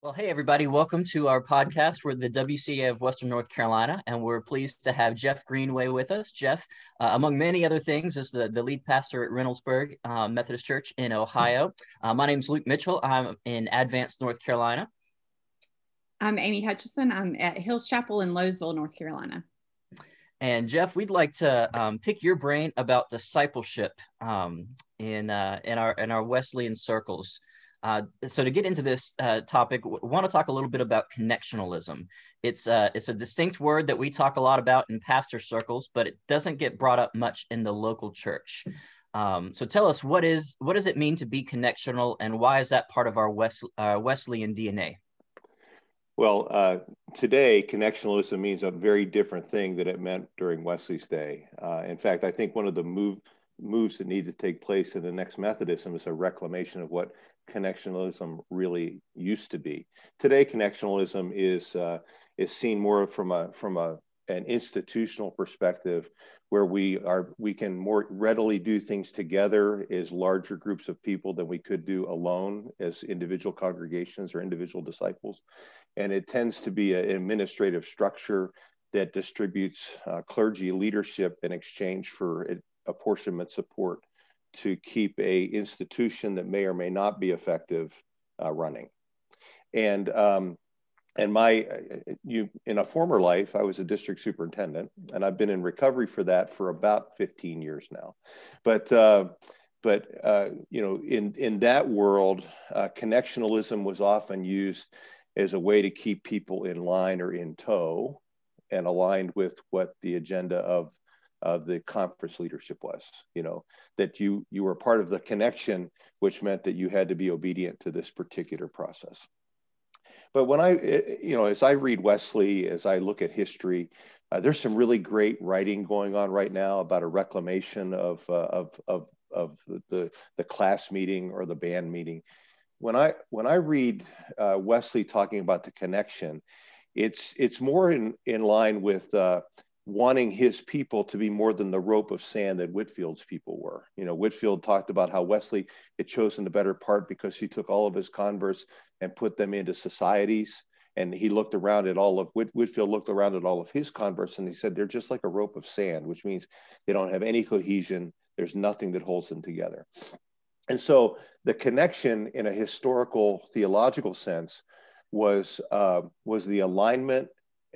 Well, hey, everybody. Welcome to our podcast. We're the WCA of Western North Carolina, and we're pleased to have Jeff Greenway with us. Jeff, uh, among many other things, is the, the lead pastor at Reynoldsburg uh, Methodist Church in Ohio. Uh, my name is Luke Mitchell. I'm in Advance, North Carolina. I'm Amy Hutchison. I'm at Hills Chapel in Lowesville, North Carolina. And Jeff, we'd like to um, pick your brain about discipleship um, in uh, in our in our Wesleyan circles. Uh, so to get into this uh, topic, we want to talk a little bit about connectionalism. It's uh, it's a distinct word that we talk a lot about in pastor circles, but it doesn't get brought up much in the local church. Um, so tell us what is what does it mean to be connectional, and why is that part of our West, uh, Wesleyan DNA? Well, uh, today connectionalism means a very different thing than it meant during Wesley's day. Uh, in fact, I think one of the move moves that need to take place in the next Methodism is a reclamation of what connectionalism really used to be. Today, connectionalism is uh, is seen more from a from a an institutional perspective where we are we can more readily do things together as larger groups of people than we could do alone as individual congregations or individual disciples and it tends to be an administrative structure that distributes uh, clergy leadership in exchange for apportionment support to keep a institution that may or may not be effective uh, running. And um, and my you in a former life, I was a district superintendent, and I've been in recovery for that for about 15 years now. But uh, but uh, you know, in in that world, uh, connectionalism was often used as a way to keep people in line or in tow, and aligned with what the agenda of of the conference leadership was you know that you you were part of the connection which meant that you had to be obedient to this particular process. But when i eh, you know as i read wesley as i look at history uh, there's some really great writing going on right now about a reclamation of uh, of of of the the class meeting or the band meeting. When i when i read uh, wesley talking about the connection it's it's more in in line with uh, wanting his people to be more than the rope of sand that Whitefield's people were. You know, Whitefield talked about how Wesley had chosen the better part because he took all of his converts and put them into societies. And he looked around at all of Whit, Whitefield looked around at all of his converts and he said they're just like a rope of sand, which means they don't have any cohesion. There's nothing that holds them together. And so the connection in a historical theological sense was uh, was the alignment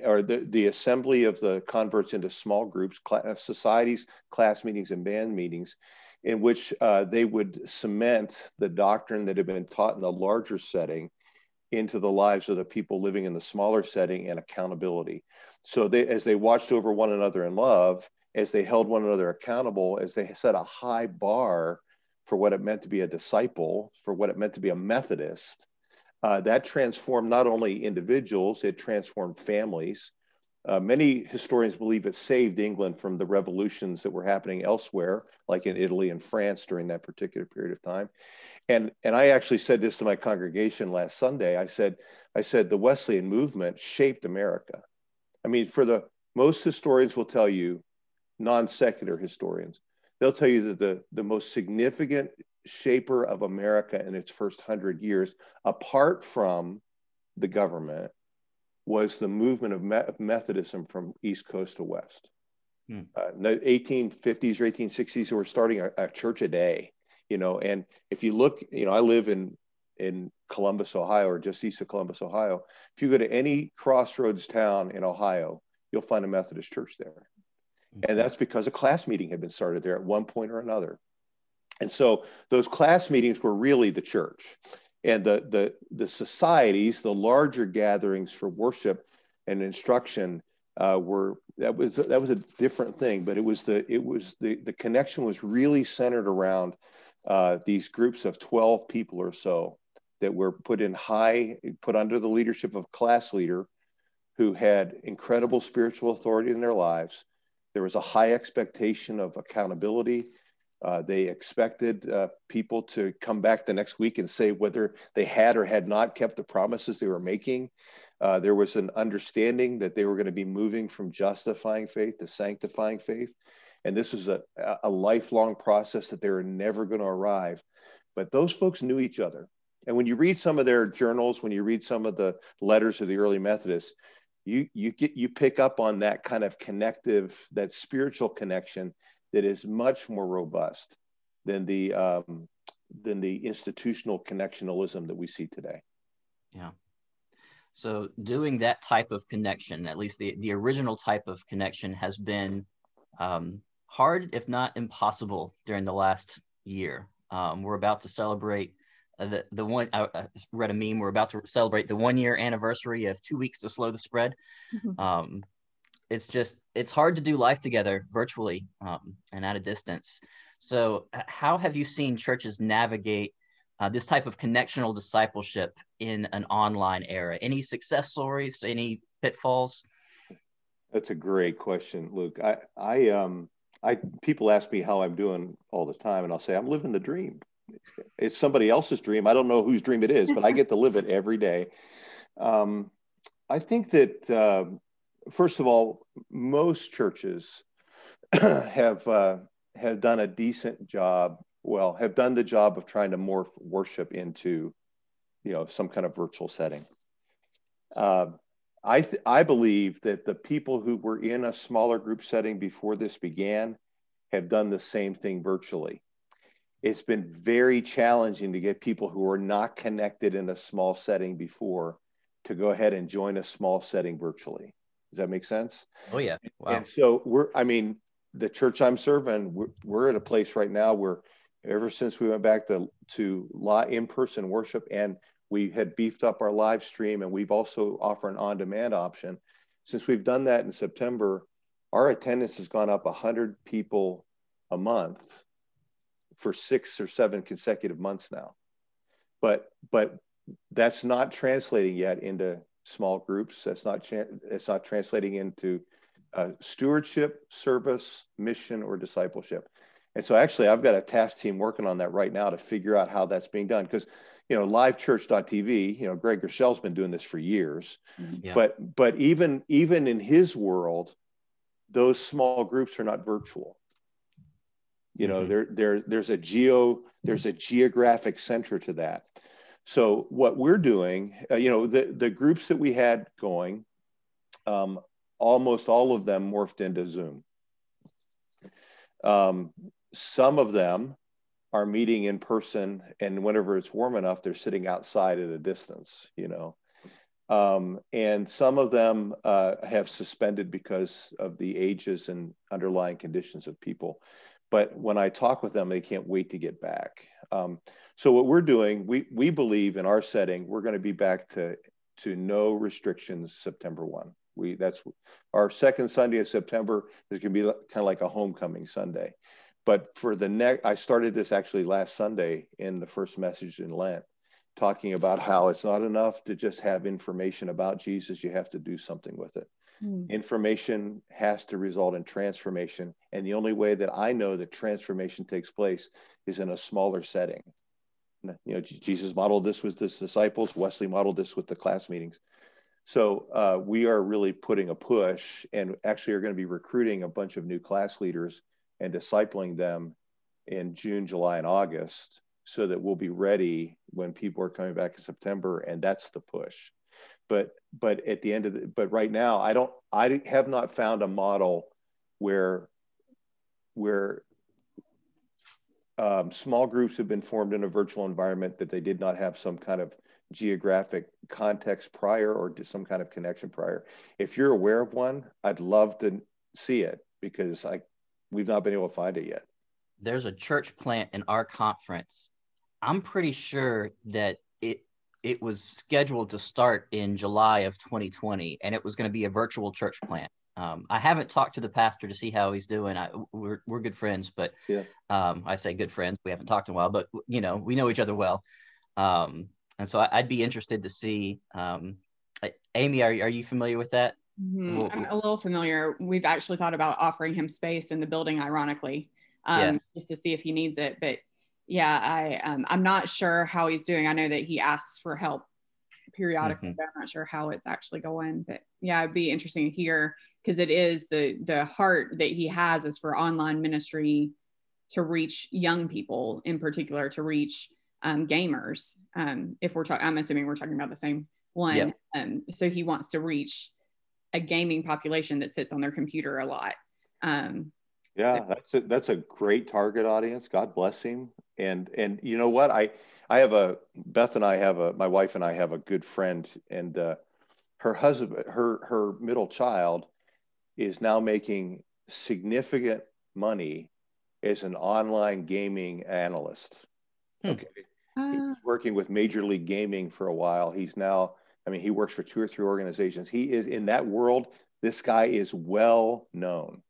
or the, the assembly of the converts into small groups, class, societies, class meetings, and band meetings, in which uh, they would cement the doctrine that had been taught in the larger setting into the lives of the people living in the smaller setting and accountability. So they, as they watched over one another in love, as they held one another accountable, as they set a high bar for what it meant to be a disciple, for what it meant to be a Methodist, uh, that transformed not only individuals, it transformed families. Uh, many historians believe it saved England from the revolutions that were happening elsewhere, like in Italy and France during that particular period of time. And, and I actually said this to my congregation last Sunday. I said, I said the Wesleyan movement shaped America. I mean, for the most historians will tell you, non-secular historians, they'll tell you that the, the most significant shaper of America in its first hundred years, apart from the government, was the movement of Methodism from East Coast to West. Hmm. Uh, in the 1850s or 1860s, we were starting a, a, church a day, you know. And if you look, you know, I live in in Columbus, Ohio, or just east of Columbus, Ohio. If you go to any crossroads town in Ohio, you'll find a Methodist church there. And that's because a class meeting had been started there at one point or another. And so those class meetings were really the church. And the, the, the societies, the larger gatherings for worship and instruction uh, were that was that was a different thing, but it was the it was the the connection was really centered around uh, these groups of twelve people or so that were put in high put under the leadership of class leader who had incredible spiritual authority in their lives. There was a high expectation of accountability uh, they expected uh, people to come back the next week and say whether they had or had not kept the promises they were making. Uh, there was an understanding that they were going to be moving from justifying faith to sanctifying faith. And this was a, a lifelong process that they were never going to arrive. But those folks knew each other. And when you read some of their journals, when you read some of the letters of the early Methodists, you you get you pick up on that kind of connective, that spiritual connection that is much more robust than the um, than the institutional connectionalism that we see today. Yeah. So doing that type of connection, at least the, the original type of connection, has been um, hard, if not impossible, during the last year. Um, we're about to celebrate uh, the the one. I, I, read a meme. We're about to celebrate the one year anniversary of two weeks to slow the spread. Mm-hmm. Um, it's just it's hard to do life together virtually um, and at a distance. So, how have you seen churches navigate uh, this type of connectional discipleship in an online era? Any success stories? Any pitfalls? That's a great question, Luke. I, I, um, I, people ask me how I'm doing all the time, and I'll say I'm living the dream. It's somebody else's dream. I don't know whose dream it is, but I get to live it every day. Um, I think that uh, first of all, most churches have uh, have done a decent job. Well, have done the job of trying to morph worship into, you know, some kind of virtual setting. Uh, I, th- I believe that the people who were in a smaller group setting before this began have done the same thing virtually. It's been very challenging to get people who are not connected in a small setting before to go ahead and join a small setting virtually. Does that make sense? Oh, yeah. Wow. And so we're, I mean, the church I'm serving, we're, we're at a place right now where ever since we went back to, to in person worship and we had beefed up our live stream and we've also offered an on-demand option. Since we've done that in September, our attendance has gone up 100 people a month for six or seven consecutive months now. But but that's not translating yet into small groups. That's not it's not translating into uh, stewardship, service, mission, or discipleship. And so actually, I've got a task team working on that right now to figure out how that's being done because you know, lifechurch.tv, you know, Craig Groeschel's been doing this for years. Mm-hmm. Yeah. But but even even in his world, those small groups are not virtual. You know, mm-hmm. there there there's a geo there's a geographic center to that. So what we're doing, uh, you know, the the groups that we had going, um, almost all of them morphed into Zoom. Um, some of them are meeting in person and whenever it's warm enough they're sitting outside at a distance you know. Um, and some of them uh, have suspended because of the ages and underlying conditions of people. But when i talk with them they can't wait to get back. Um, so what we're doing we, we believe in our setting we're going to be back to to no restrictions september 1 we that's our second sunday of september is going to be kind of like a homecoming sunday but for the next, I started this actually last Sunday in the first message in Lent, talking about how it's not enough to just have information about Jesus, you have to do something with it. Mm. Information has to result in transformation. And the only way that I know that transformation takes place is in a smaller setting. You know, Jesus modeled this with his disciples, Wesley modeled this with the class meetings. So uh, we are really putting a push and actually are going to be recruiting a bunch of new class leaders and discipling them in June, July, and August so that we'll be ready when people are coming back in September. And that's the push. But but at the end of the but right now, I don't I have not found a model where where um, small groups have been formed in a virtual environment that they did not have some kind of geographic context prior or some kind of connection prior. If you're aware of one, I'd love to see it because I we've not been able to find it yet. There's a church plant in our conference. I'm pretty sure that it it was scheduled to start in July of 2020, and it was going to be a virtual church plant. Um, I haven't talked to the pastor to see how he's doing. I, we're we're good friends, but yeah. um, I say good friends. We haven't talked in a while, but you know we know each other well, um, and so I, would be interested to see. Um, Amy, are are you familiar with that? Mm-hmm. I'm a little familiar. We've actually thought about offering him space in the building, ironically, um, yeah. just to see if he needs it. But yeah, I um, I'm not sure how he's doing. I know that he asks for help periodically, mm-hmm. but I'm not sure how it's actually going. But yeah, it'd be interesting to hear because it is the the heart that he has is for online ministry to reach young people in particular, to reach um, gamers. Um, if we're talking, I'm assuming we're talking about the same one. Yep. Um, so he wants to reach a gaming population that sits on their computer a lot. Um, yeah, so. that's a, that's a great target audience. God bless him. And and you know what? I I have a Beth and I have a my wife and I have a good friend, and uh, her husband, her her middle child, is now making significant money as an online gaming analyst. Hmm. Okay, uh, he's working with Major League Gaming for a while. He's now, I mean, he works for two or three organizations. He is in that world. This guy is well known.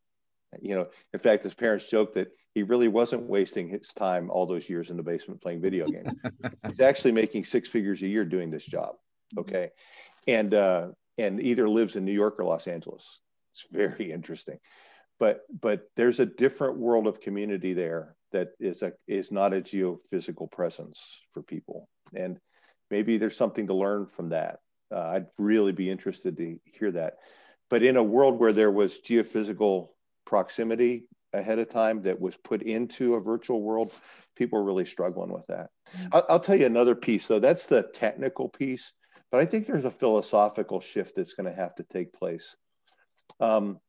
You know, in fact, his parents joke that he really wasn't wasting his time all those years in the basement playing video games. He's actually making six figures a year doing this job. Okay, and uh, and either lives in New York or Los Angeles. It's very interesting, but but there's a different world of community there that is a is not a geophysical presence for people, and maybe there's something to learn from that. Uh, I'd really be interested to hear that. But in a world where there was geophysical proximity ahead of time that was put into a virtual world, people are really struggling with that. Mm-hmm. I'll, I'll, tell you another piece, though. That's the technical piece, but I think there's a philosophical shift that's going to have to take place. Um,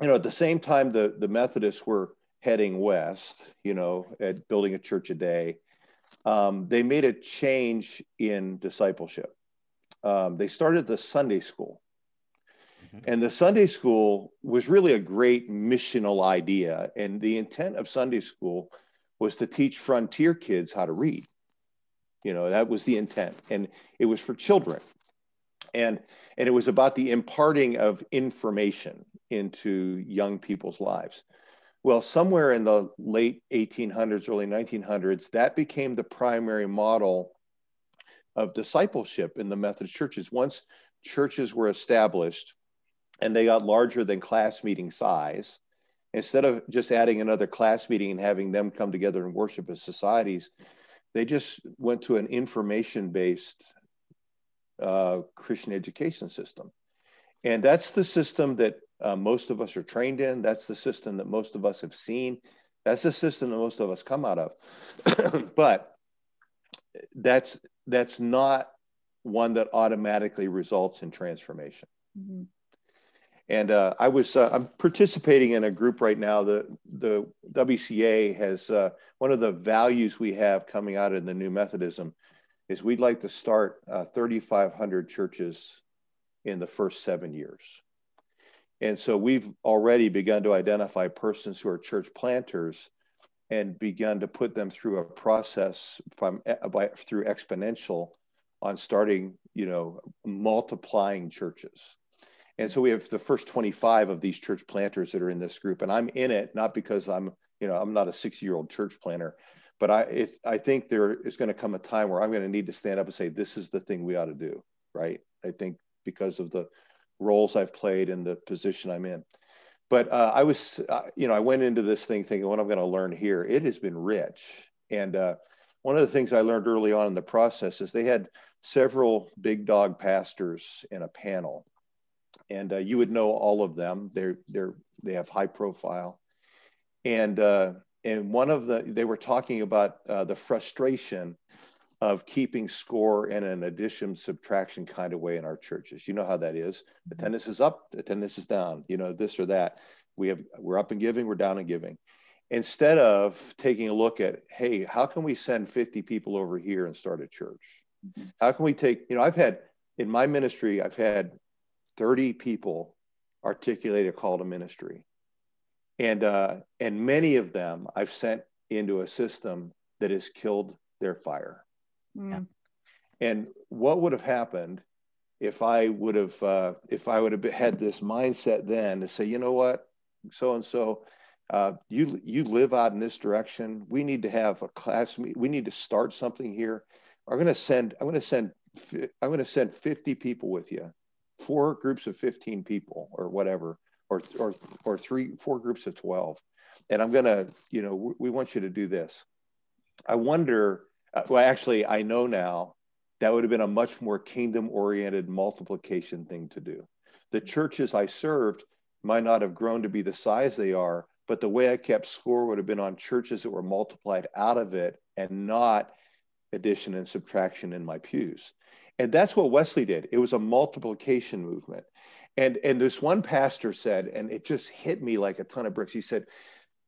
you know, at the same time, the the Methodists were heading west, you know, at building a church a day. Um, they made a change in discipleship. Um, they started the Sunday school. Mm-hmm. And the Sunday school was really a great missional idea. And the intent of Sunday school was to teach frontier kids how to read. You know, that was the intent. And it was for children. And, and it was about the imparting of information into young people's lives. Well, somewhere in the late 1800s, early 1900s, that became the primary model of discipleship in the Methodist churches. Once churches were established, and they got larger than class meeting size. Instead of just adding another class meeting and having them come together and worship as societies, they just went to an information based uh, Christian education system. And that's the system that uh, most of us are trained in. That's the system that most of us have seen. That's the system that most of us come out of. but that's that's not one that automatically results in transformation. Mm-hmm. And uh, I was uh, I'm participating in a group right now. The the WCA has uh, one of the values we have coming out in the New Methodism is we'd like to start uh, 3,500 churches in the first seven years. And so we've already begun to identify persons who are church planters and begun to put them through a process from by, through exponential on starting, you know, multiplying churches. And so we have the first 25 of these church planters that are in this group. And I'm in it, not because I'm, you know, I'm not a 60 year old church planter, but I, it, I think there is going to come a time where I'm going to need to stand up and say, this is the thing we ought to do. Right. I think because of the roles I've played and the position I'm in. But uh, I was, uh, you know, I went into this thing thinking what I'm going to learn here. It has been rich. And uh, one of the things I learned early on in the process is they had several big dog pastors in a panel and uh, you would know all of them. They're they're they have high profile, and uh, and one of the they were talking about uh, the frustration of keeping score in an addition subtraction kind of way in our churches. You know how that is. Mm-hmm. Attendance is up, attendance is down. You know this or that. We have we're up in giving, we're down in giving. Instead of taking a look at, hey, how can we send 50 people over here and start a church? Mm-hmm. How can we take, you know, I've had in my ministry, I've had 30 people articulate a call to ministry. And, uh, and many of them I've sent into a system that has killed their fire. Mm. And what would have happened if I would have, uh, if I would have had this mindset then to say, you know what, so and so, you you live out in this direction. We need to have a class. We need to start something here. I'm going to send. I'm going to send. I'm going to send 50 people with you four groups of 15 people or whatever, or, or, or three, four groups of 12. And I'm going to, you know, we want you to do this. I wonder, uh, well, actually, I know now that would have been a much more kingdom oriented multiplication thing to do. The churches I served might not have grown to be the size they are, but the way I kept score would have been on churches that were multiplied out of it and not addition and subtraction in my pews. And that's what Wesley did. It was a multiplication movement. And, and this one pastor said, and it just hit me like a ton of bricks. He said,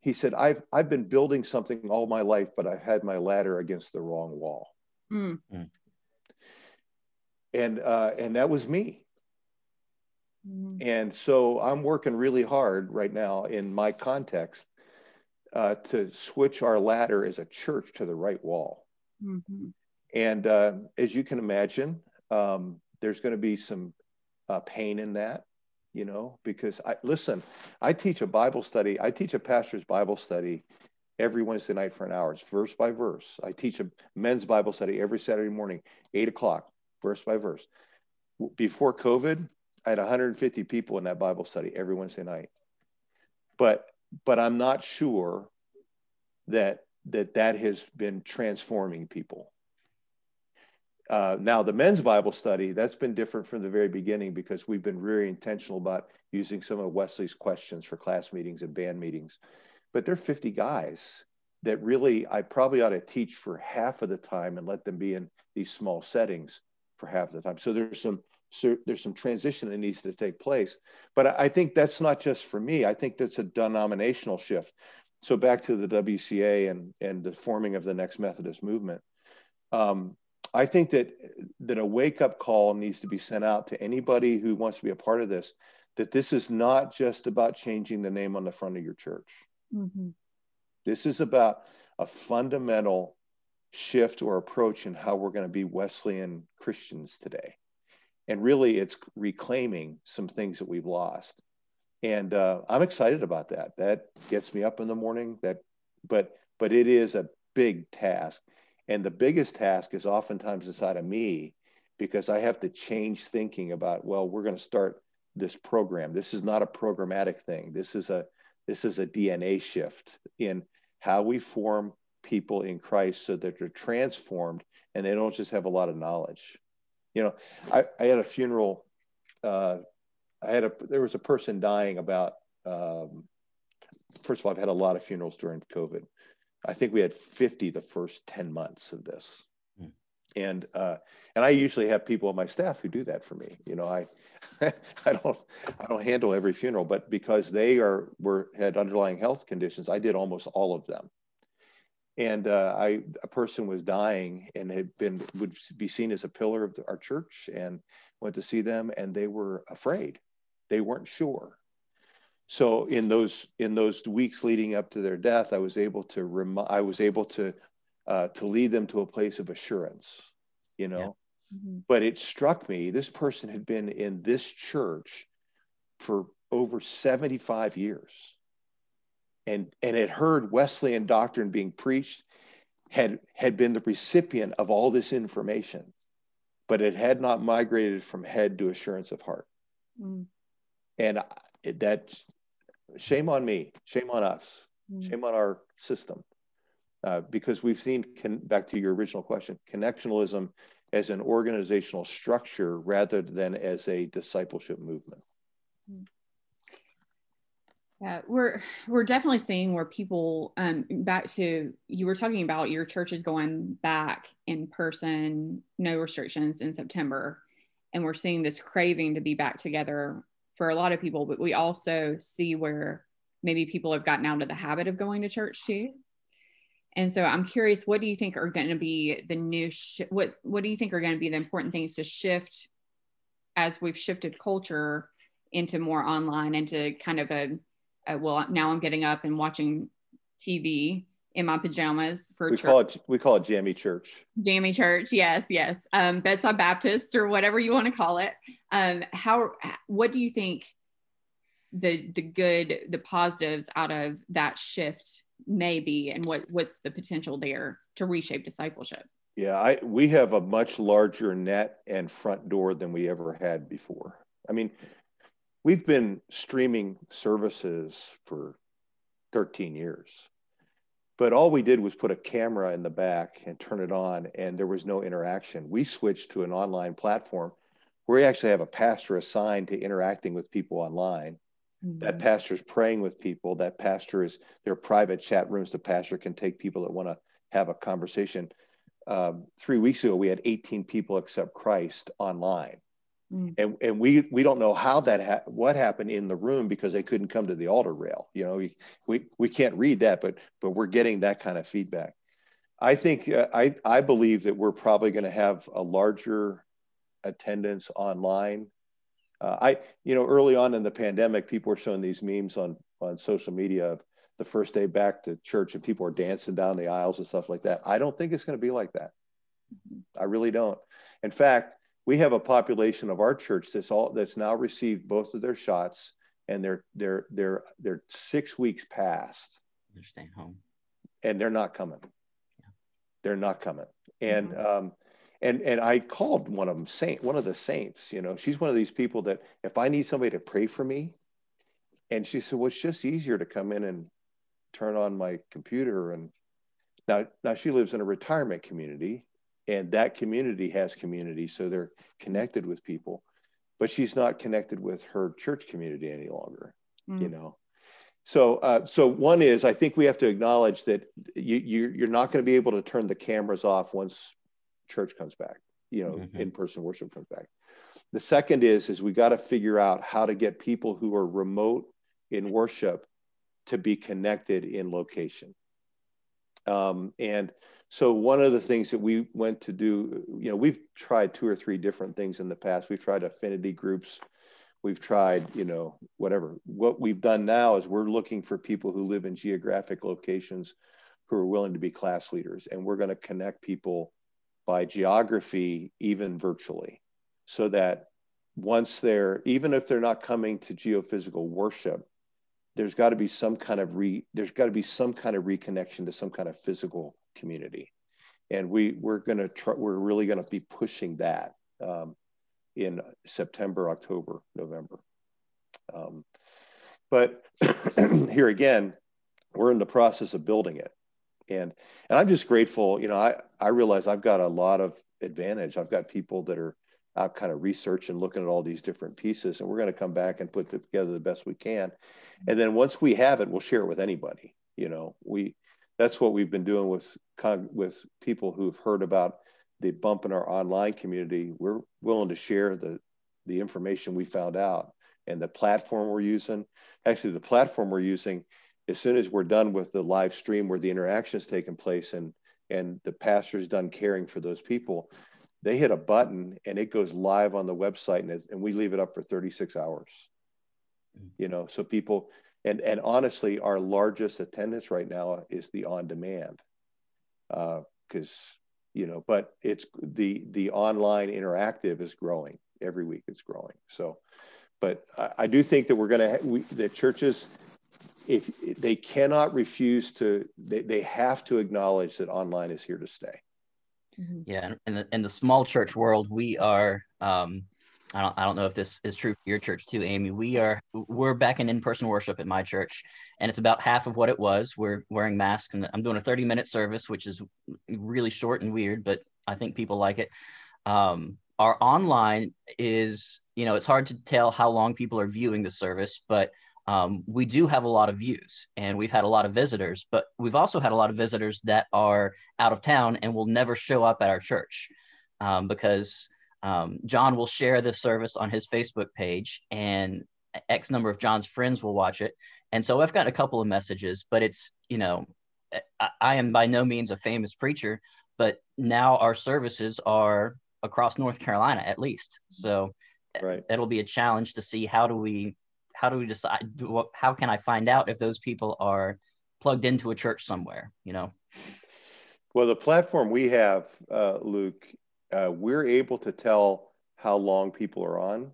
he said, I've, I've been building something all my life, but i've had my ladder against the wrong wall. Mm. And, uh, and that was me. Mm. And so I'm working really hard right now in my context uh, to switch our ladder as a church to the right wall. Mm-hmm. And uh, as you can imagine, um, there's going to be some uh, pain in that, you know, because I listen, I teach a Bible study, I teach a pastor's Bible study every Wednesday night for an hour. It's verse by verse. I teach a men's Bible study every Saturday morning, eight o'clock, verse by verse. Before COVID, I had 150 people in that Bible study every Wednesday night. But but I'm not sure that that that has been transforming people. Uh, now, the men's Bible study, that's been different from the very beginning because we've been very intentional about using some of Wesley's questions for class meetings and band meetings. But there are 50 guys that really I probably ought to teach for half of the time and let them be in these small settings for half of the time. So there's some so there's some transition that needs to take place. But I think that's not just for me. I think that's a denominational shift. So back to the WCA and and the forming of the next Methodist movement. Um, I think that that a wake up call needs to be sent out to anybody who wants to be a part of this. That this is not just about changing the name on the front of your church. Mm-hmm. This is about a fundamental shift or approach in how we're going to be Wesleyan Christians today and really it's reclaiming some things that we've lost and uh, i'm excited about that that gets me up in the morning that but but it is a big task and the biggest task is oftentimes inside of me because i have to change thinking about well we're going to start this program this is not a programmatic thing this is a this is a dna shift in how we form people in christ so that they're transformed and they don't just have a lot of knowledge you know, I, I had a funeral. Uh, I had a there was a person dying about. Um, first of all, I've had a lot of funerals during COVID. I think we had 50 the first 10 months of this. Hmm. And uh, and I usually have people on my staff who do that for me. You know, I I don't I don't handle every funeral, but because they are were had underlying health conditions, I did almost all of them and uh, I a person was dying and had been would be seen as a pillar of our church and went to see them and they were afraid they weren't sure so in those in those weeks leading up to their death I was able to rem- I was able to uh, to lead them to a place of assurance you know yeah. mm-hmm. but it struck me this person had been in this church for over 75 years and, and had heard Wesleyan doctrine being preached, had, had been the recipient of all this information, but it had not migrated from head to assurance of heart. Mm. And that shame on me, shame on us, mm. shame on our system. Uh, because we've seen, con- back to your original question, connectionalism as an organizational structure rather than as a discipleship movement. Mm. Yeah, we're we're definitely seeing where people um back to you were talking about your church is going back in person, no restrictions in September. And we're seeing this craving to be back together for a lot of people, but we also see where maybe people have gotten out of the habit of going to church too. And so I'm curious, what do you think are going to be the new sh- what what do you think are going to be the important things to shift as we've shifted culture into more online into kind of a uh, well, now I'm getting up and watching TV in my pajamas for we church. call it we call it jammy church. Jammy church yes yes. Um, bedside baptist or whatever you want to call it. Um, how what do you think the the good the positives out of that shift may be and what was the potential there to reshape discipleship? Yeah i we have a much larger net and front door than we ever had before. I mean we've been streaming services for 13 years but all we did was put a camera in the back and turn it on and there was no interaction. We switched to an online platform where we actually have a pastor assigned to interacting with people online. Mm-hmm. that pastor is praying with people. That pastor is their private chat rooms. The pastor can take people that want to have a conversation. Um, three weeks ago we had 18 people accept Christ online. Mm. And, and we we don't know how that ha- what happened in the room because they couldn't come to the altar rail. You know, we we, we can't read that, but but we're getting that kind of feedback. I think uh, I I believe that we're probably going to have a larger attendance online. Uh, I you know early on in the pandemic, people were showing these memes on on social media of the first day back to church and people are dancing down the aisles and stuff like that. I don't think it's going to be like that. I really don't. In fact, we have a population of our church that's all that's now received both of their shots and they're they're they're they're six weeks past they're staying home and they're not coming yeah. they're not coming and mm-hmm. um and and i called one of them saint one of the saints you know she's one of these people that if i need somebody to pray for me and she said well it's just easier to come in and turn on my computer and now now she lives in a retirement community and that community has community so they're connected with people but she's not connected with her church community any longer mm. you know so uh, so one is i think we have to acknowledge that you, you you're not going to be able to turn the cameras off once church comes back you know mm-hmm. in-person worship comes back the second is is we got to figure out how to get people who are remote in worship to be connected in location um, and so one of the things that we went to do, you know, we've tried two or three different things in the past. We've tried affinity groups. We've tried, you know, whatever. What we've done now is we're looking for people who live in geographic locations who are willing to be class leaders. And we're going to connect people by geography, even virtually, so that once they're, even if they're not coming to geophysical worship, there's got to be some kind of re there's got to be some kind of reconnection to some kind of physical community. And we we're going to we're really going to be pushing that um, in september october november. Um, but here again we're in the process of building it. And and i'm just grateful you know i i realize i've got a lot of advantage. I've got people that are out kind of research and looking at all these different pieces and we're going to come back and put together the best we can. And then once we have it we'll share it with anybody you know. We that's what we've been doing with with people who've heard about the bump in our online community. We're willing to share the the information we found out and the platform we're using. Actually the platform we're using as soon as we're done with the live stream where the interaction is taking place and and the pastor's done caring for those people they hit a button and it goes live on the website and, and we leave it up for 36 hours. Mm. you know so people and and honestly our largest attendance right now is the on demand because uh, you know but it's the the online interactive is growing every week it's growing so but i, I do think that we're going to we, the churches if they cannot refuse to they, they have to acknowledge that online is here to stay Mm-hmm. Yeah, in the in the small church world, we are. Um, I don't I don't know if this is true for your church too, Amy. We are we're back in in person worship at my church, and it's about half of what it was. We're wearing masks, and I'm doing a 30 minute service, which is really short and weird, but I think people like it. Um, our online is, you know, it's hard to tell how long people are viewing the service, but um, we do have a lot of views and we've had a lot of visitors, but we've also had a lot of visitors that are out of town and will never show up at our church um, because um, John will share this service on his Facebook page and X number of John's friends will watch it. And so I've got a couple of messages, but it's, you know, I, I am by no means a famous preacher, but now our services are across North Carolina at least. So right. it'll be a challenge to see how do we how do we decide how can i find out if those people are plugged into a church somewhere you know well the platform we have uh, luke uh, we're able to tell how long people are on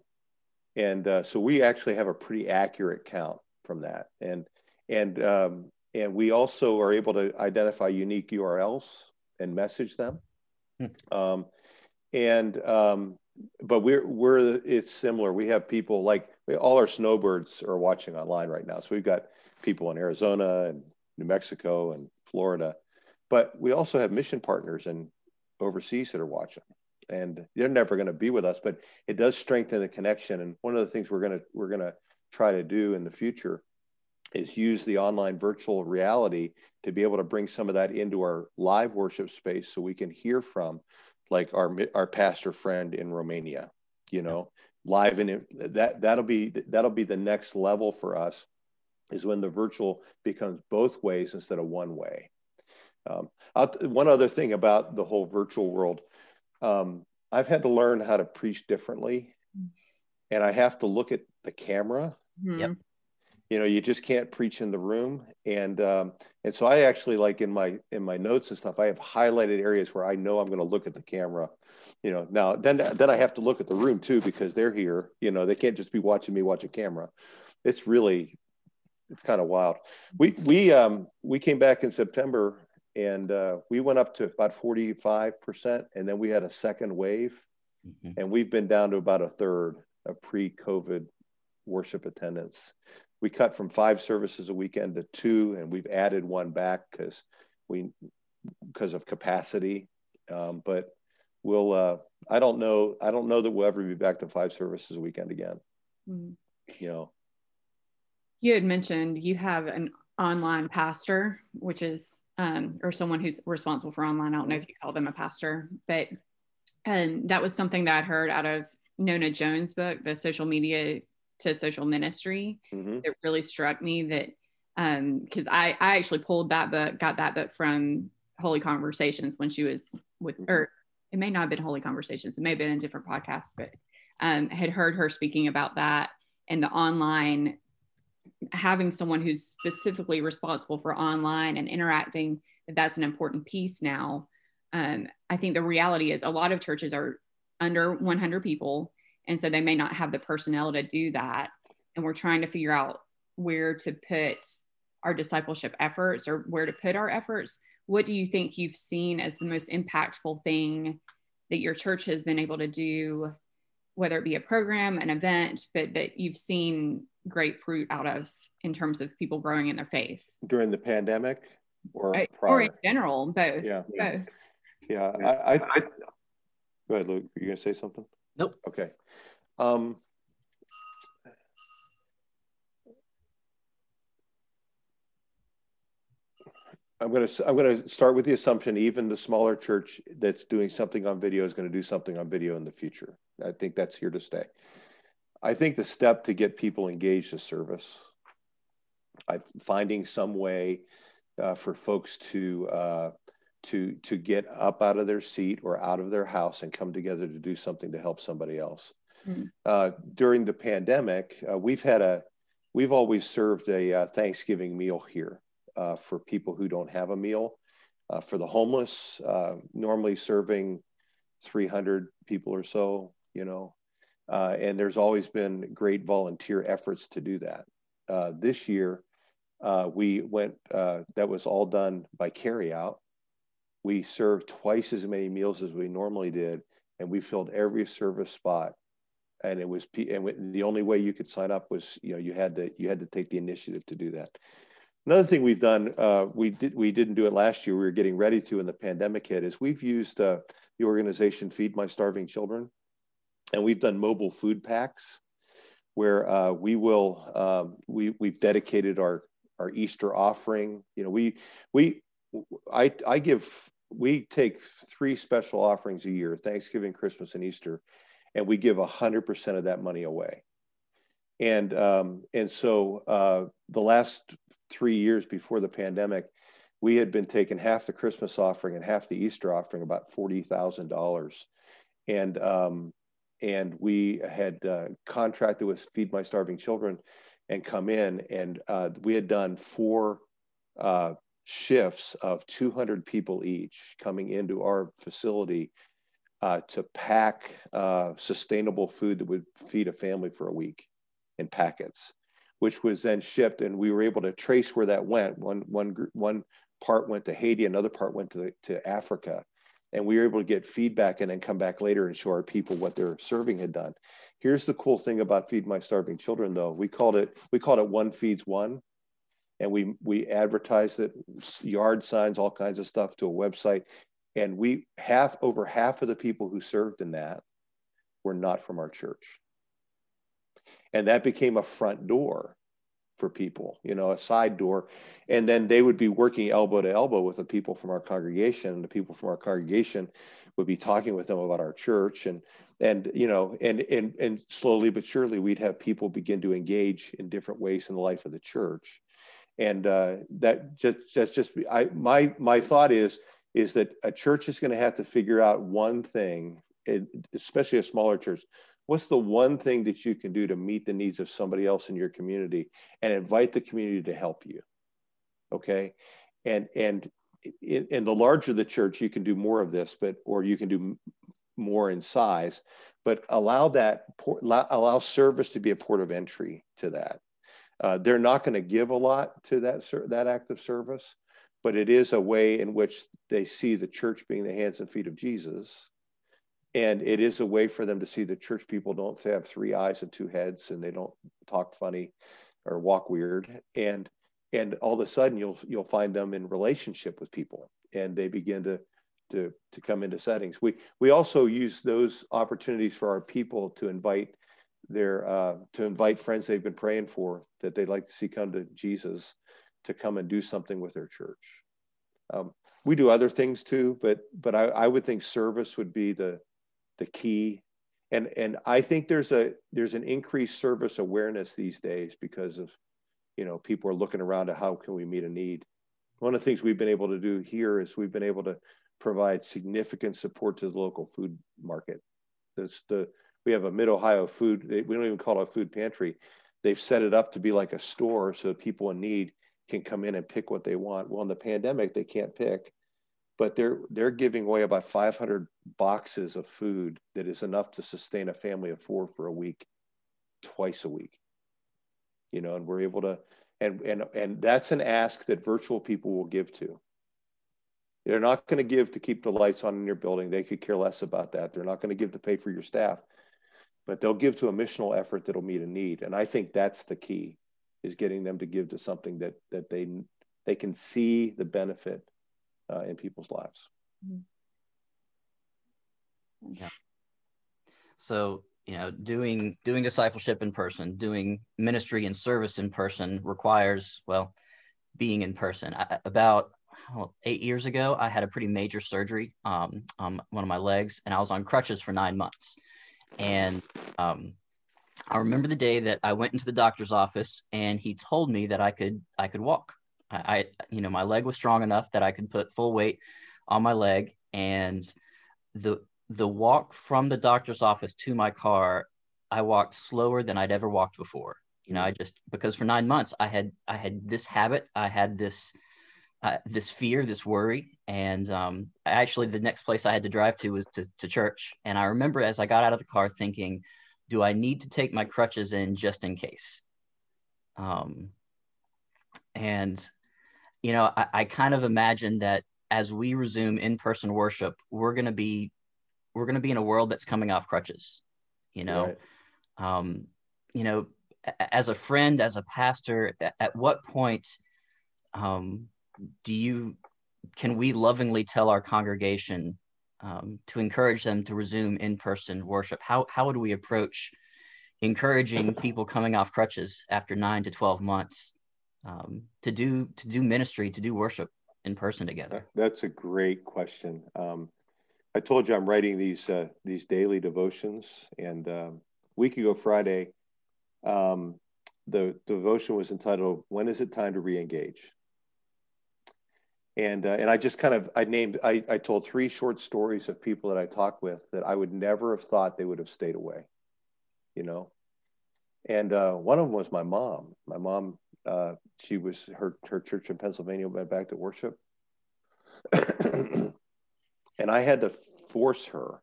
and uh, so we actually have a pretty accurate count from that and and um, and we also are able to identify unique urls and message them hmm. um, and um, but we're we're it's similar. We have people like all our snowbirds are watching online right now. So we've got people in Arizona and New Mexico and Florida, but we also have mission partners and overseas that are watching. And they're never going to be with us, but it does strengthen the connection. And one of the things we're going to we're going to try to do in the future is use the online virtual reality to be able to bring some of that into our live worship space so we can hear from like our our pastor friend in Romania, you know, live in that that'll be that'll be the next level for us is when the virtual becomes both ways instead of one way. Um, one other thing about the whole virtual world, um, I've had to learn how to preach differently, and I have to look at the camera. Mm-hmm. Yep. You know you just can't preach in the room and um, and so i actually like in my in my notes and stuff i have highlighted areas where i know i'm going to look at the camera you know. Now then then i have to look at the room too because they're here you know they can't just be watching me watch a camera. It's really it's kind of wild. We we um we came back in september and uh, we went up to about 45% and then we had a second wave mm-hmm. and we've been down to about a third of pre-covid worship attendance we cut from five services a weekend to two, and we've added one back because we because of capacity. Um, but we'll uh, I don't know I don't know that we'll ever be back to five services a weekend again. Mm-hmm. You know. You had mentioned you have an online pastor, which is um, or someone who's responsible for online. I don't know if you call them a pastor, but um, that was something that I heard out of Nona Jones' book, the social media to social ministry mm-hmm. it really struck me that um because I, I actually pulled that book got that book from holy conversations when she was with mm-hmm. or it may not have been holy conversations it may have been a different podcast but um had heard her speaking about that and the online having someone who's specifically responsible for online and interacting that that's an important piece now. Um, i think the reality is a lot of churches are under 100 people and so they may not have the personnel to do that. And we're trying to figure out where to put our discipleship efforts or where to put our efforts. What do you think you've seen as the most impactful thing that your church has been able to do whether it be a program an event but that you've seen great fruit out of in terms of people growing in their faith. During the pandemic or prior? or in general both yeah. both. Yeah I, I, I go ahead luke. Are you gonna say something? Nope. Okay. Um, I'm going to I'm going to start with the assumption even the smaller church that's doing something on video is going to do something on video in the future. I think that's here to stay. I think the step to get people engaged is service. I finding some way uh, for folks to uh, to to get up out of their seat or out of their house and come together to do something to help somebody else. Mm-hmm. Uh, during the pandemic, uh, we've had a, we've always served a uh, Thanksgiving meal here uh, for people who don't have a meal. Uh, for the homeless, uh, normally serving 300 people or so, you know, and there's always been great volunteer efforts to do that. this year, we went, that was all done by carryout. We served twice as many meals as we normally did, and we filled every service spot and it was and the only way you could sign up was you know you had to you had to take the initiative to do that another thing we've done uh, we did we didn't do it last year we were getting ready to in the pandemic hit is we've used uh, the organization feed my starving children and we've done mobile food packs where uh, we will um, we we've dedicated our our easter offering you know we we i i give we take three special offerings a year thanksgiving christmas and easter and we give 100% of that money away. And, um, and so uh, the last three years before the pandemic, we had been taking half the Christmas offering and half the Easter offering, about $40,000. And, um, and we had uh, contracted with Feed My Starving Children and come in, and uh, we had done four uh, shifts of 200 people each coming into our facility uh, to pack uh, sustainable food that would feed a family for a week in packets, which was then shipped. And we were able to trace where that went. One, one, one part went to Haiti, another part went to, to Africa. And we were able to get feedback and then come back later and show our people what their serving had done. Here's the cool thing about Feed My Starving Children, though. We called it, we called it One Feeds One. And we, we advertised it, yard signs, all kinds of stuff to a website and we half over half of the people who served in that were not from our church and that became a front door for people, you know, a side door. And then they would be working elbow to elbow with the people from our congregation. And the people from our congregation would be talking with them about our church. And, and you know, and, and, and slowly but surely, we'd have people begin to engage in different ways in the life of the church. And uh, that just, that's just, I, my, my thought is, is that a church is going to have to figure out one thing, especially a smaller church what's the one thing that you can do to meet the needs of somebody else in your community and invite the community to help you okay? And and in, in, the larger the church you can do more of this but or you can do more in size but allow that allow service to be a port of entry to that. Uh, they're not going to give a lot to that that act of service but it is a way in which they see the church being the hands and feet of jesus and it is a way for them to see that church people don't have three eyes and two heads and they don't talk funny or walk weird. And and all of a sudden you'll you'll find them in relationship with people and they begin to to to come into settings. We we also use those opportunities for our people to invite their uh, to invite friends they've been praying for that they'd like to see come to jesus to come and do something with their church. Um, we do other things too but but I, I would think service would be the the key. And and i think there's a there's an increased service awareness these days because of you know people are looking around at how can we meet a need. One of the things we've been able to do here is we've been able to provide significant support to the local food market. That's the we have a mid ohio food we don't even call it a food pantry. They've set it up to be like a store so people in need can come in and pick what they want. Well in the pandemic they can't pick but they're they're giving away about 500 boxes of food that is enough to sustain a family of four for a week twice a week. You know and we're able to and and and that's an ask that virtual people will give to. They're not going to give to keep the lights on in your building. They could care less about that. They're not going to give to pay for your staff but they'll give to a missional effort that'll meet a need. And i think that's the key is getting them to give to something that that they they can see the benefit uh, in people's lives. Mm-hmm. Yeah. So you know, doing doing discipleship in person, doing ministry and service in person requires well, being in person. I, about well, eight years ago, I had a pretty major surgery um, on one of my legs, and I was on crutches for nine months. And um, I remember the day that I went into the doctor's office, and he told me that I could I could walk. I, you know, my leg was strong enough that I could put full weight on my leg, and the the walk from the doctor's office to my car, I walked slower than I'd ever walked before. You know, I just because for nine months I had I had this habit, I had this uh, this fear, this worry, and um, actually the next place I had to drive to was to, to church. And I remember as I got out of the car thinking, do I need to take my crutches in just in case? Um, and you know, I, I kind of imagine that as we resume in-person worship, we're going to be we're going to be in a world that's coming off crutches. You know, right. um, you know, as a friend, as a pastor, at what point um, do you can we lovingly tell our congregation um, to encourage them to resume in-person worship? How how would we approach encouraging people coming off crutches after nine to twelve months um, to do to do ministry, to do worship in person together? That's a great question. Um, I told you I'm writing these uh, these daily devotions, and um, week ago Friday, um, the devotion was entitled "When is it time to reengage?" And uh, and I just kind of I named I, I told three short stories of people that I talked with that I would never have thought they would have stayed away, you know. And uh, one of them was my mom. My mom uh, she was her her church in Pennsylvania went back to worship, and I had to force her.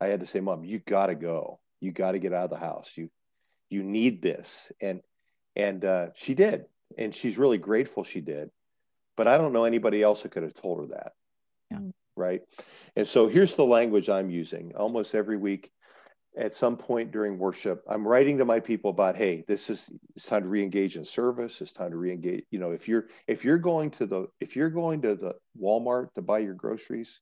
I had to say, "Mom, you got to go. You got to get out of the house. You you need this." And and uh, she did, and she's really grateful she did. But I don't know anybody else that could have told her that. Yeah. Right. And so here's the language I'm using almost every week at some point during worship, I'm writing to my people about, hey, this is it's time to reengage in service. It's time to reengage. You know, if you're if you're going to the if you're going to the Walmart to buy your groceries,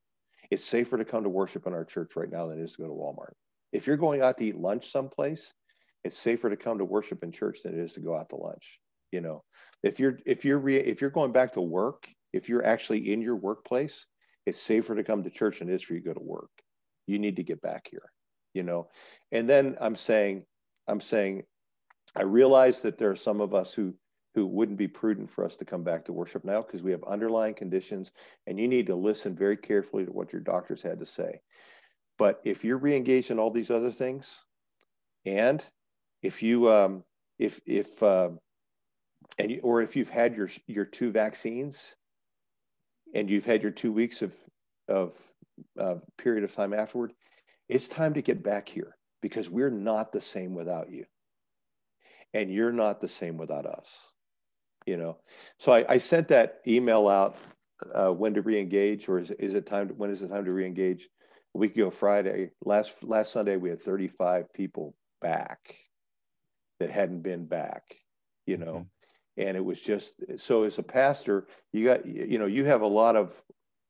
it's safer to come to worship in our church right now than it is to go to Walmart. If you're going out to eat lunch someplace, it's safer to come to worship in church than it is to go out to lunch. You know, if you're if you're re, if you're going back to work, if you're actually in your workplace, it's safer to come to church than it is for you to go to work. You need to get back here. You know, and then I'm saying, I'm saying, I realize that there are some of us who who wouldn't be prudent for us to come back to worship now because we have underlying conditions and you need to listen very carefully to what your doctors had to say. But if you're re-engaged in all these other things, and if you um, if if uh, and you, or if you've had your your two vaccines and you've had your two weeks of of uh, period of time afterward, it's time to get back here because we're not the same without you, and you're not the same without us. You know, so I, I sent that email out. Uh, when to re-engage, or is, is it time? To, when is it time to re-engage? A week ago Friday, last last Sunday, we had 35 people back that hadn't been back. You know, mm-hmm and it was just so as a pastor you got you know you have a lot of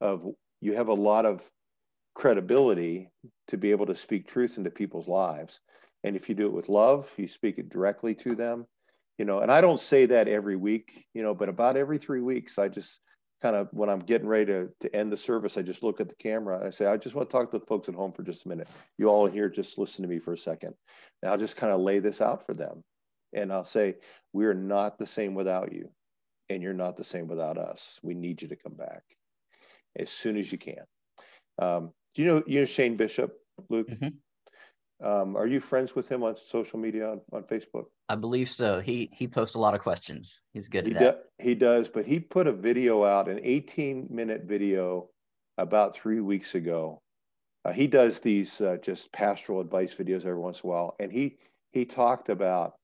of you have a lot of credibility to be able to speak truth into people's lives. And if you do it with love you speak it directly to them you know and i don't say that every week you know but about every three weeks i just kind of when i'm getting ready to, to end the service i just look at the camera. And i say i just want to talk to the folks at home for just a minute. You all here just listen to me for a second. And i'll just kind of lay this out for them. And I'll say, we are not the same without you, and you're not the same without us. We need you to come back as soon as you can. Um, do you know you know Shane Bishop, Luke? Mm-hmm. Um, are you friends with him on social media on, on Facebook? I believe so. He he posts a lot of questions. He's good he at that. Do, he does, but he put a video out, an 18 minute video, about three weeks ago. Uh, he does these uh, just pastoral advice videos every once in a while, and he he talked about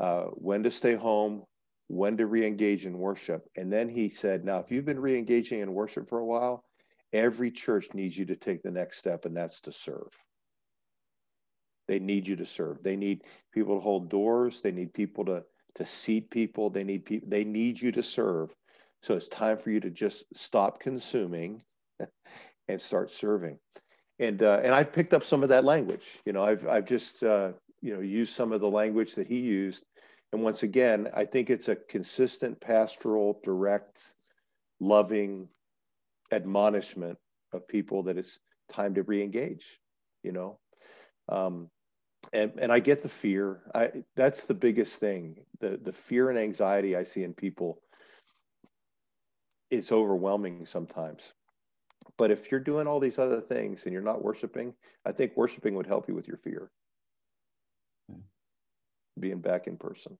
uh, when to stay home, when to re-engage in worship. And then he said, now, if you've been re-engaging in worship for a while, every church needs you to take the next step, and that's to serve. They need you to serve. They need people to hold doors. They need people to to seat people. They need people. They need you to serve. So it's time for you to just stop consuming and start serving. And uh, and I picked up some of that language. You know, I've I've just uh, you know used some of the language that he used and once again i think it's a consistent pastoral direct loving admonishment of people that it's time to re-engage you know? Um, and and i get the fear. I that's the biggest thing. The the fear and anxiety i see in people it's overwhelming sometimes. But if you're doing all these other things and you're not worshiping i think worshiping would help you with your fear. Being back in person.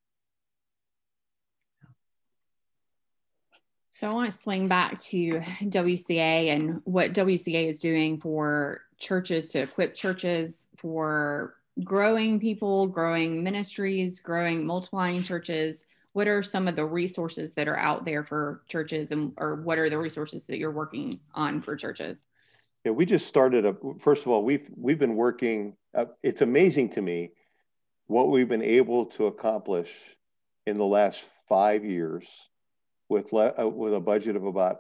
So I want to swing back to WCA and what WCA is doing for churches to equip churches for growing people, growing ministries, growing multiplying churches. What are some of the resources that are out there for churches and or what are the resources that you're working on for churches? Yeah, we just started a first of all, we've we've been working uh, it's amazing to me what we've been able to accomplish in the last five years with le- uh, with a budget of about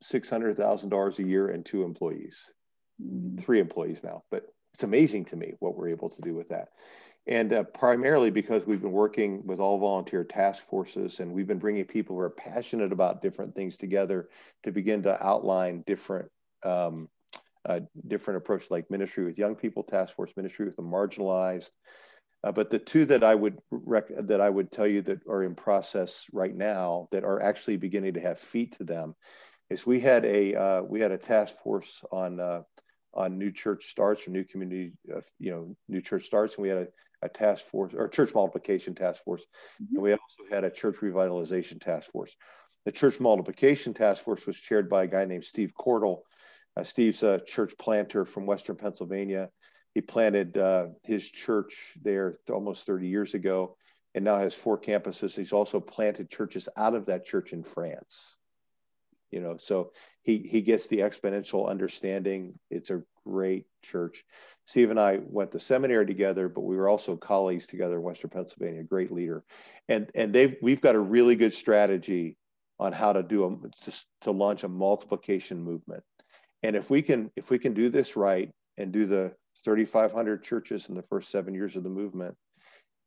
six hundred thousand dollars a year and two employees, mm. three employees now. But it's amazing to me what we're able to do with that, and uh, primarily because we've been working with all volunteer task forces, and we've been bringing people who are passionate about different things together to begin to outline different. Um, uh, different approach like ministry with young people task force ministry with the marginalized uh, but the two that I would rec- that I would tell you that are in process right now that are actually beginning to have feet to them is we had a uh, we had a task force on uh, on new church starts or new community uh, you know new church starts and we had a, a task force or church multiplication task force mm-hmm. and we also had a church revitalization task force. The church multiplication task force was chaired by a guy named Steve Cordle. Uh, Steve's a church planter from Western Pennsylvania he planted uh, his church there almost 30 years ago and now has four campuses. He's also planted churches out of that church in France. You know, so he he gets the exponential understanding. It's a great church. Steve and I went to seminary together, but we were also colleagues together in Western Pennsylvania. Great leader, and and they've we've got a really good strategy on how to do a to, to launch a multiplication movement. And if we can if we can do this right and do the 3,500 churches in the first seven years of the movement.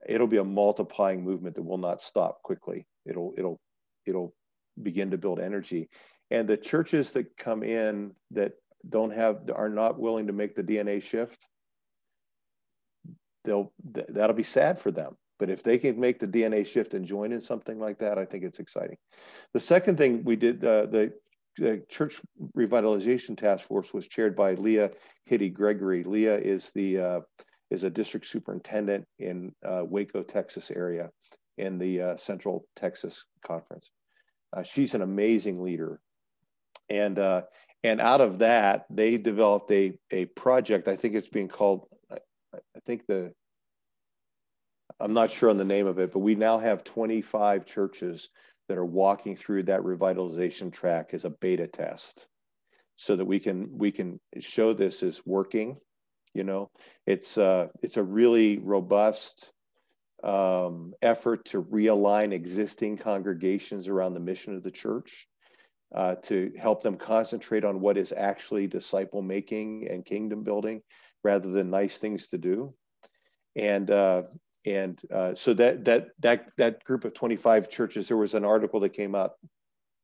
it'll be a multiplying movement that will not stop quickly. It'll it'll it'll begin to build energy, and the churches that come in that don't have are not willing to make the DNA shift, they'll that'll be sad for them. But if they can make the DNA shift and join in something like that, I think it's exciting. The second thing we did, uh, the, Church Revitalization Task Force was chaired by Leah Hidde-Gregory. Leah is the uh, is a district superintendent in uh, Waco, Texas area, in the uh, Central Texas Conference. Uh, she's an amazing leader, and uh, and out of that, they developed a a project. I think it's being called. I, I think the I'm not sure on the name of it, but we now have 25 churches that are walking through that revitalization track as a beta test so that we can we can show this is working you know? It's uh it's a really robust um, effort to realign existing congregations around the mission of the church uh, to help them concentrate on what is actually disciple making and kingdom building rather than nice things to do. And uh, and uh, so that that that that group of 25 churches there was an article that came out.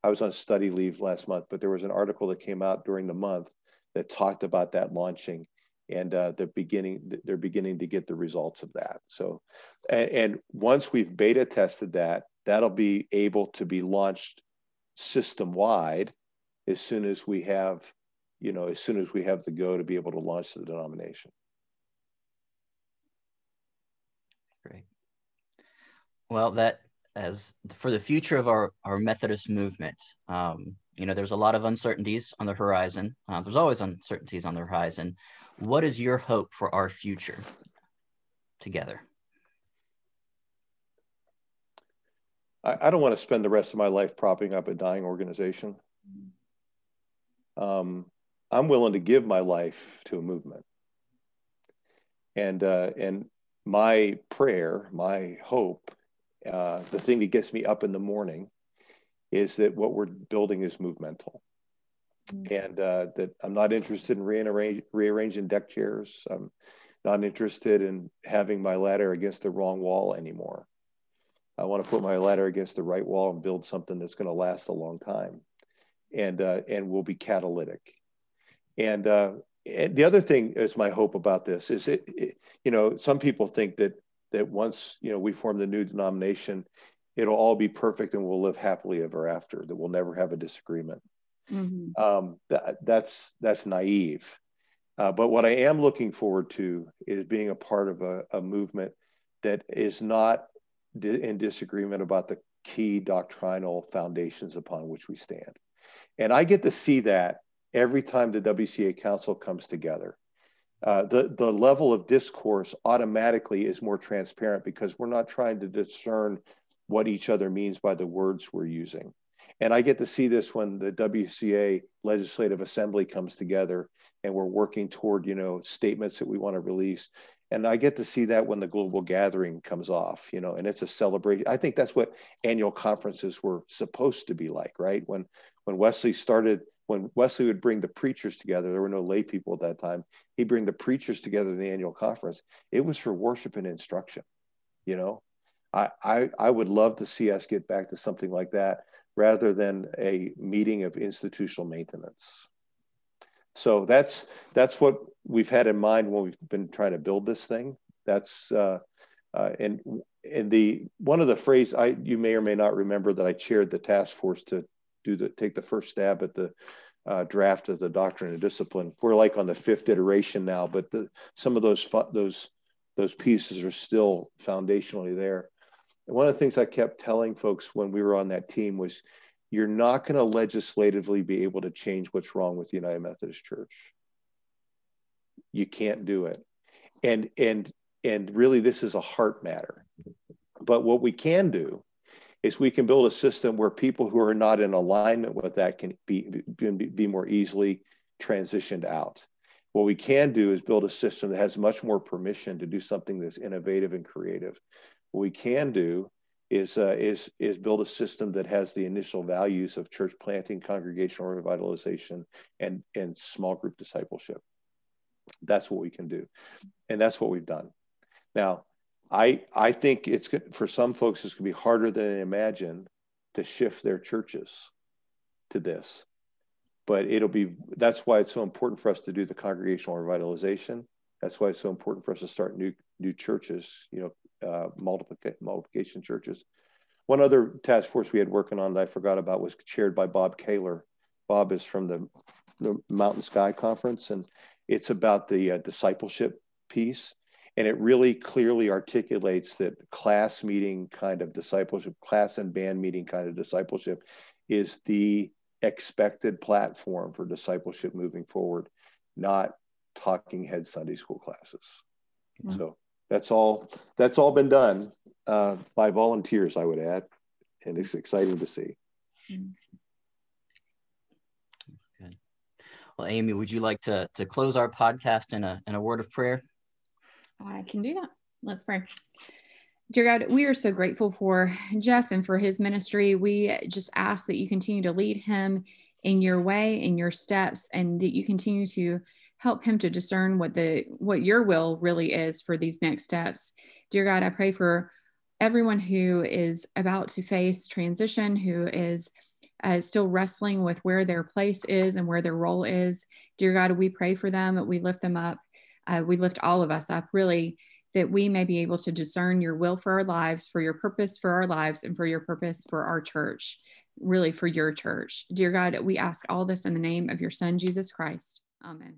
I was on study leave last month but there was an article that came out during the month that talked about that launching and uh, they're beginning they're beginning to get the results of that. So and, and once we've beta tested that that'll be able to be launched system wide as soon as we have you know as soon as we have the go to be able to launch the denomination Great. Well, that as for the future of our, our Methodist movement, um, you know, there's a lot of uncertainties on the horizon. Uh, there's always uncertainties on the horizon. What is your hope for our future together? I, I don't want to spend the rest of my life propping up a dying organization. Um, I'm willing to give my life to a movement. And uh, and my prayer, my hope, uh, the thing that gets me up in the morning is that what we're building is movemental. Mm-hmm. And uh, that I'm not interested in rearrange, rearranging deck chairs. I'm not interested in having my ladder against the wrong wall anymore. I want to put my ladder against the right wall and build something that's going to last a long time, and uh, and will be catalytic. And uh, and the other thing is my hope about this is it, it, you know some people think that that once you know we form the new denomination it'll all be perfect and we'll live happily ever after that we'll never have a disagreement mm-hmm. um, that, that's that's naive uh, but what i am looking forward to is being a part of a, a movement that is not di- in disagreement about the key doctrinal foundations upon which we stand and i get to see that every time the WCA Council comes together. Uh, the, the level of discourse automatically is more transparent because we're not trying to discern what each other means by the words we're using. And I get to see this when the WCA Legislative Assembly comes together and we're working toward, you know, statements that we want to release. And I get to see that when the global gathering comes off, you know, and it's a celebration. I think that's what annual conferences were supposed to be like, right? When when Wesley started when Wesley would bring the preachers together, there were no lay people at that time. He'd bring the preachers together in the annual conference. It was for worship and instruction. You know, I, I, I would love to see us get back to something like that rather than a meeting of institutional maintenance. So that's that's what we've had in mind when we've been trying to build this thing. That's uh, uh, and and the one of the phrase I you may or may not remember that I chaired the task force to do the take the first stab at the uh, draft of the doctrine and discipline. We're like on the fifth iteration now, but the, some of those those those pieces are still foundationally there. And one of the things I kept telling folks when we were on that team was, you're not going to legislatively be able to change what's wrong with the United Methodist Church. You can't do it, and and and really, this is a heart matter. But what we can do is we can build a system where people who are not in alignment with that can be, be, be more easily transitioned out. What we can do is build a system that has much more permission to do something that's innovative and creative. What we can do is, uh, is, is build a system that has the initial values of church planting, congregational revitalization, and, and small group discipleship. That's what we can do. And that's what we've done. Now, I I think it's for some folks it's going to be harder than they imagine to shift their churches to this, but it'll be that's why it's so important for us to do the congregational revitalization. That's why it's so important for us to start new new churches. You know, uh, multiplication multiplication churches. One other task force we had working on that I forgot about was chaired by Bob Kaylor. Bob is from the, the Mountain Sky Conference, and it's about the uh, discipleship piece and it really clearly articulates that class meeting kind of discipleship class and band meeting kind of discipleship is the expected platform for discipleship moving forward not talking head sunday school classes mm-hmm. so that's all that's all been done uh, by volunteers i would add and it's exciting to see Good. well amy would you like to to close our podcast in a in a word of prayer I can do that. Let's pray. Dear God, we are so grateful for Jeff and for his ministry. We just ask that you continue to lead him in your way, in your steps, and that you continue to help him to discern what the what your will really is for these next steps. Dear God, I pray for everyone who is about to face transition, who is uh, still wrestling with where their place is and where their role is. Dear God, we pray for them. We lift them up uh, we lift all of us up really that we may be able to discern your will for our lives, for your purpose for our lives, and for your purpose for our church, really for your church. Dear God, we ask all this in the name of your Son, Jesus Christ. Amen.